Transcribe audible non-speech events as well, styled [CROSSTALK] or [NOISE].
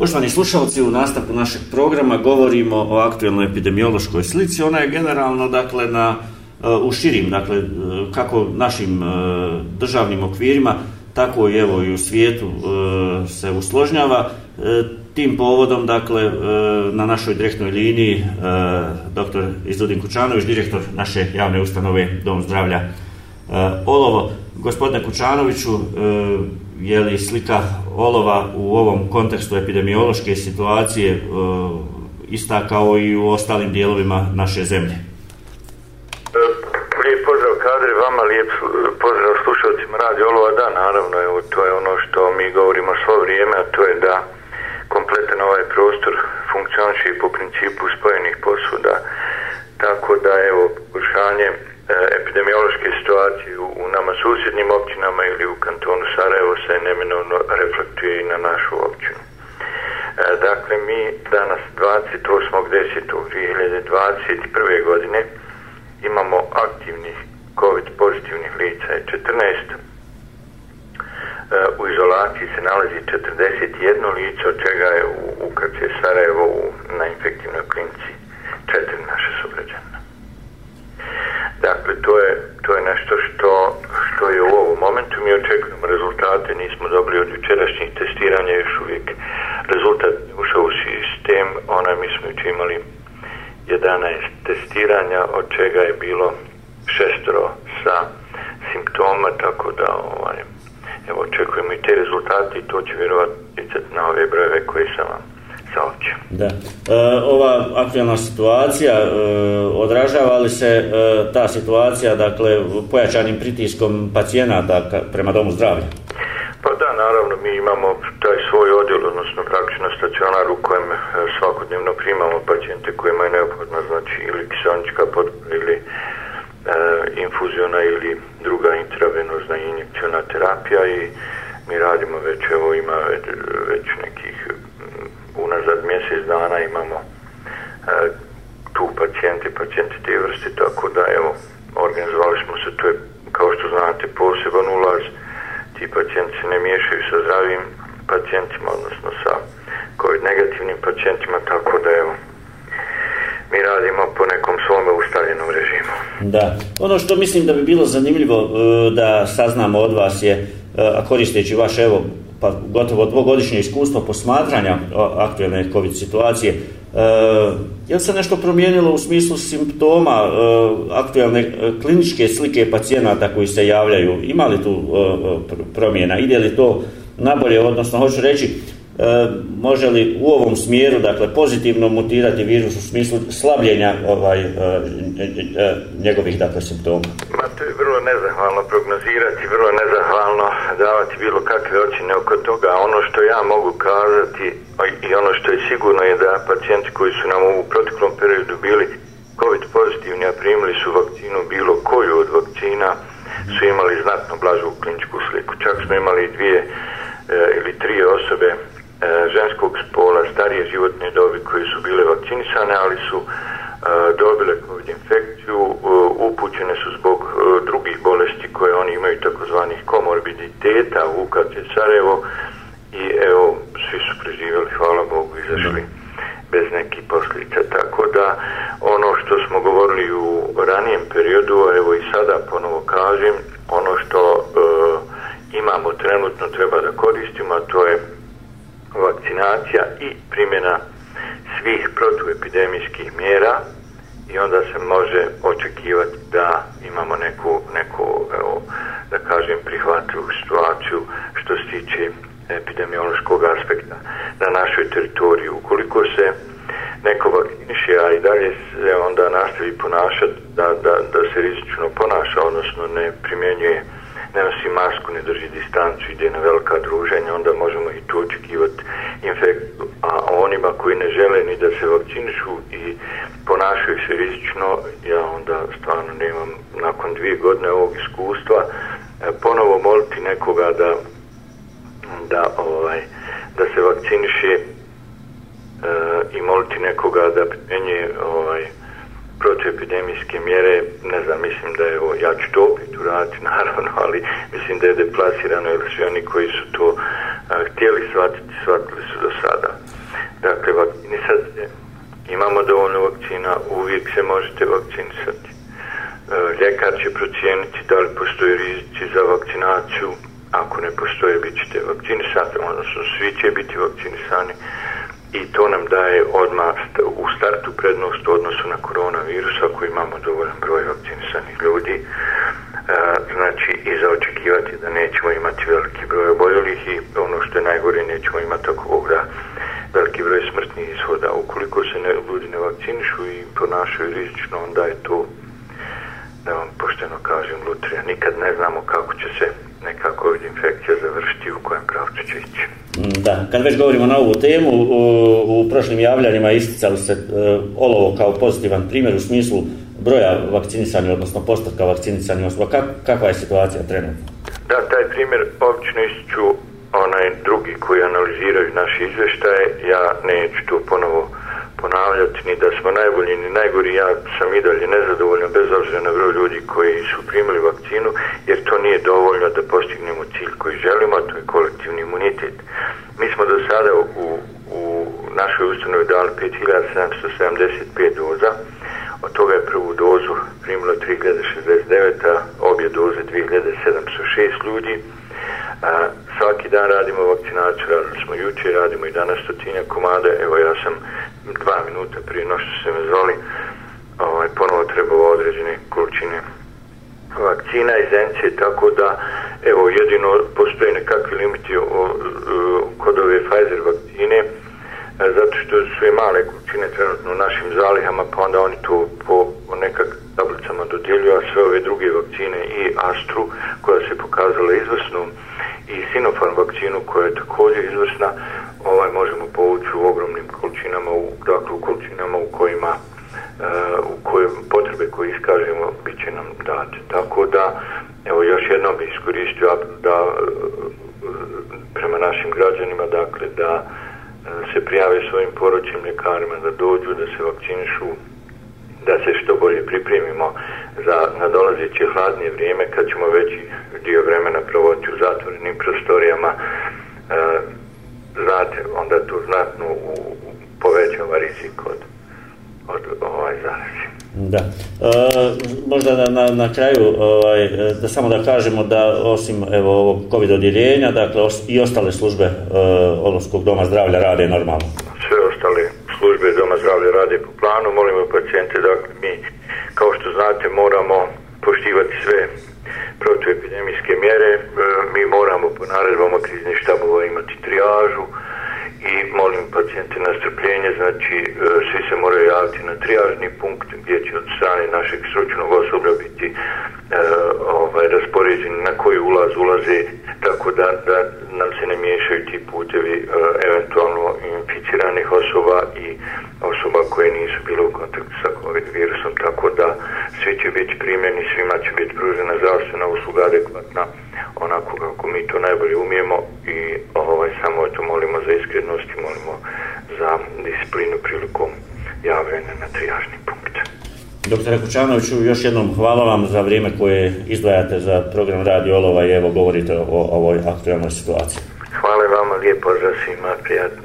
Poštovani slušalci, u nastavku našeg programa govorimo o aktuelnoj epidemiološkoj slici. Ona je generalno, dakle, na, e, u širim, dakle, e, kako našim e, državnim okvirima, tako i evo i u svijetu se usložnjava. Tim povodom, dakle, na našoj direktnoj liniji dr. Izudin Kučanović, direktor naše javne ustanove Dom zdravlja Olovo. Gospodine Kučanoviću, je li slika olova u ovom kontekstu epidemiološke situacije e, ista kao i u ostalim dijelovima naše zemlje. Lijep e, pozdrav kadri, vama lijep pozdrav slušalcima radi olova, da, naravno, evo, to je ono što mi govorimo svo vrijeme, a to je da kompletan ovaj prostor funkcionuje po principu spojenih posuda, tako da, evo, poboljšanje E, epidemiološke situacije u, u nama susjednim općinama ili u kantonu Sarajevo se neminovno reflektuje i na našu općinu. E, dakle, mi danas 28.10.2021. godine imamo aktivnih COVID pozitivnih lica je 14. E, u izolaciji se nalazi 41 lice, od čega je u UKC Sarajevo u, na infektivnoj klinici 4 naše rezultate dakle, nismo dobili od jučerašnjih testiranja još uvijek rezultat ušao u sistem onaj mi smo još imali 11 testiranja od čega je bilo šestro sa simptoma tako da ovaj, evo očekujemo i te rezultate i to će vjerovati na ove brojeve koje sam vam saopćio. Da. E, ova aktualna situacija e, odražava li se e, ta situacija dakle pojačanim pritiskom pacijenata prema domu zdravlja? Pa da, naravno, mi imamo taj svoj odjel, odnosno praktično stacionar u kojem e, svakodnevno primamo pacijente koji imaju neophodno, znači ili kisonička potpuna ili e, infuziona ili druga intravenozna injekcijona terapija i mi radimo već, evo ima već, već nekih mm, unazad mjesec dana imamo e, tu pacijente, pacijente te vrste, tako da evo, organizovali smo se, to je kao što znate poseban ulaz, e, ti pacijenti se ne miješaju sa zdravim pacijentima, odnosno sa COVID negativnim pacijentima, tako da evo, mi radimo po nekom svome ustavljenom režimu. Da, ono što mislim da bi bilo zanimljivo e, da saznamo od vas je, e, a koristeći vaš evo, pa gotovo dvogodišnje iskustvo posmatranja aktualne COVID situacije, E, je li se nešto promijenilo u smislu simptoma e, aktualne e, kliničke slike pacijenata koji se javljaju? Ima li tu promjena? Ide li to nabolje? Odnosno, hoću reći, može li u ovom smjeru dakle pozitivno mutirati virus u smislu slabljenja ovaj njegovih dakle simptoma. Ma to je vrlo nezahvalno prognozirati, vrlo nezahvalno davati bilo kakve ocjene oko toga. Ono što ja mogu kazati i ono što je sigurno je da pacijenti koji su nam u proteklom periodu bili COVID pozitivni, a primili su vakcinu bilo koju od vakcina, su imali znatno blažu kliničku sliku. Čak smo imali dvije e, ili tri osobe e, ženskog spola, starije životne dobi koji su bile vakcinisane, ali su E, dobile COVID infekciju, e, upućene su zbog e, drugih bolesti koje oni imaju takozvanih komorbiditeta u UKC Sarajevo i evo, svi su preživjeli, hvala Bogu, izašli bez nekih posljedica. Tako da, ono što smo govorili epidemijskih mjera i onda se može očekivati da imamo neku, neku evo, da kažem, prihvatljivu situaciju što se tiče epidemiološkog aspekta na našoj teritoriji. Ukoliko se neko vakciniše, a i dalje se onda nastavi ponašati, da, da, da se rizično ponaša, odnosno ne primjenjuje, ne nosi masku, ne drži distancu, ide na velika druženja, onda možemo i tu očekivati infekciju onima koji ne žele ni da se vakcinišu i ponašaju se rizično, ja onda stvarno nemam nakon dvije godine ovog iskustva e, ponovo moliti nekoga da da ovaj da se vakciniše e, i moliti nekoga da penje ovaj protiepidemijske mjere, ne znam, mislim da je ovo, ja ću to opet uraditi, [LAUGHS] naravno, ali mislim da je deplasirano, jer svi oni koji su to a, e, htjeli shvatiti, shvatili su do sada dakle vakcinisati se. Imamo dovoljno vakcina, uvijek se možete vakcinisati. E, Lekar će procijeniti da li postoje rizici za vakcinaciju. Ako ne postoje, bit ćete vakcinisati, odnosno svi će biti vakcinisani i to nam daje odmah u startu prednost u odnosu na koronavirus ako imamo dovoljan broj vakcinisanih ljudi e, znači i zaočekivati da nećemo imati veliki broj oboljelih i ono što je najgore nećemo imati tako obraz broj smrtnih ishoda. Ukoliko se ne, ljudi ne vakcinišu i ponašaju rizično, onda je to, da vam pošteno kažem, lutrija. Nikad ne znamo kako će se neka COVID infekcija završiti u kojem pravcu će ići. Mm, da, kad već govorimo na ovu temu, u, u prošlim javljanjima isticali se e, olovo kao pozitivan primjer u smislu broja vakcinisani, odnosno postavka vakcinisani osoba. Kak, kakva je situacija trenutno? Da, taj primjer obično ističu onaj drugi koji analiziraju naše izveštaje, ja neću tu ponovo ponavljati ni da smo najbolji ni najgori, ja sam i dalje nezadovoljno bez obzira na broj ljudi koji su primili vakcinu, jer to nije dovoljno da postignemo cilj koji želimo, a to je kolektivni imunitet. Mi smo do sada u, u našoj ustanovi dali 5775 doza, od toga je prvu dozu primilo 3069, a obje doze 2706 ljudi radimo vakcinaciju, radili smo juče, radimo i danas stotinja komada, evo ja sam dva minuta prije no što se me zvali, ovaj, ponovo trebao određene količine vakcina i zence, tako da evo jedino postoje nekakvi limiti o, o, kod ove Pfizer vakcine, a, e, zato što su i male količine trenutno u našim zalihama, pa onda oni to po, po nekak tablicama dodjelju, a sve ove druge vakcine i Astru koja se pokazala izvrsnom, vakcinu koja je također izvrsna, ovaj možemo povući u ogromnim količinama, u, dakle u količinama u kojima uh, u koje potrebe koje iskažemo bit će nam date. Tako da, evo još jedno bih iskoristio da, da eh, prema našim građanima, dakle da eh, se prijave svojim poročim ljekarima da dođu, da se vakcinišu, da se što bolje pripremimo za nadolazeće hladnije vrijeme kad ćemo veći dio životu znatno u, povećava rizik od, od ovaj zarazi. Da. E, možda na, na, na kraju ovaj, da samo da kažemo da osim evo, ovog COVID odjeljenja dakle, os, i ostale službe e, Olovskog doma zdravlja rade normalno. Sve ostale službe doma zdravlja rade po planu. Molimo pacijente da dakle, mi kao što znate moramo poštivati sve protuepidemijske mjere. E, mi moramo po naredbama krizni štabova imati trijažu, i molim pacijente na strpljenje, znači e, svi se moraju javiti na trijažni punkt gdje će od strane našeg sručnog osoblja biti e, ovaj, raspoređeni na koji ulaz ulaze, tako da, da nam se ne miješaju ti putevi e, Doktore Kućanoviću, još jednom hvala vam za vrijeme koje izdvajate za program Radio Olova i evo govorite o, o ovoj aktualnoj situaciji. Hvala vama, lijepo za svima, prijatno.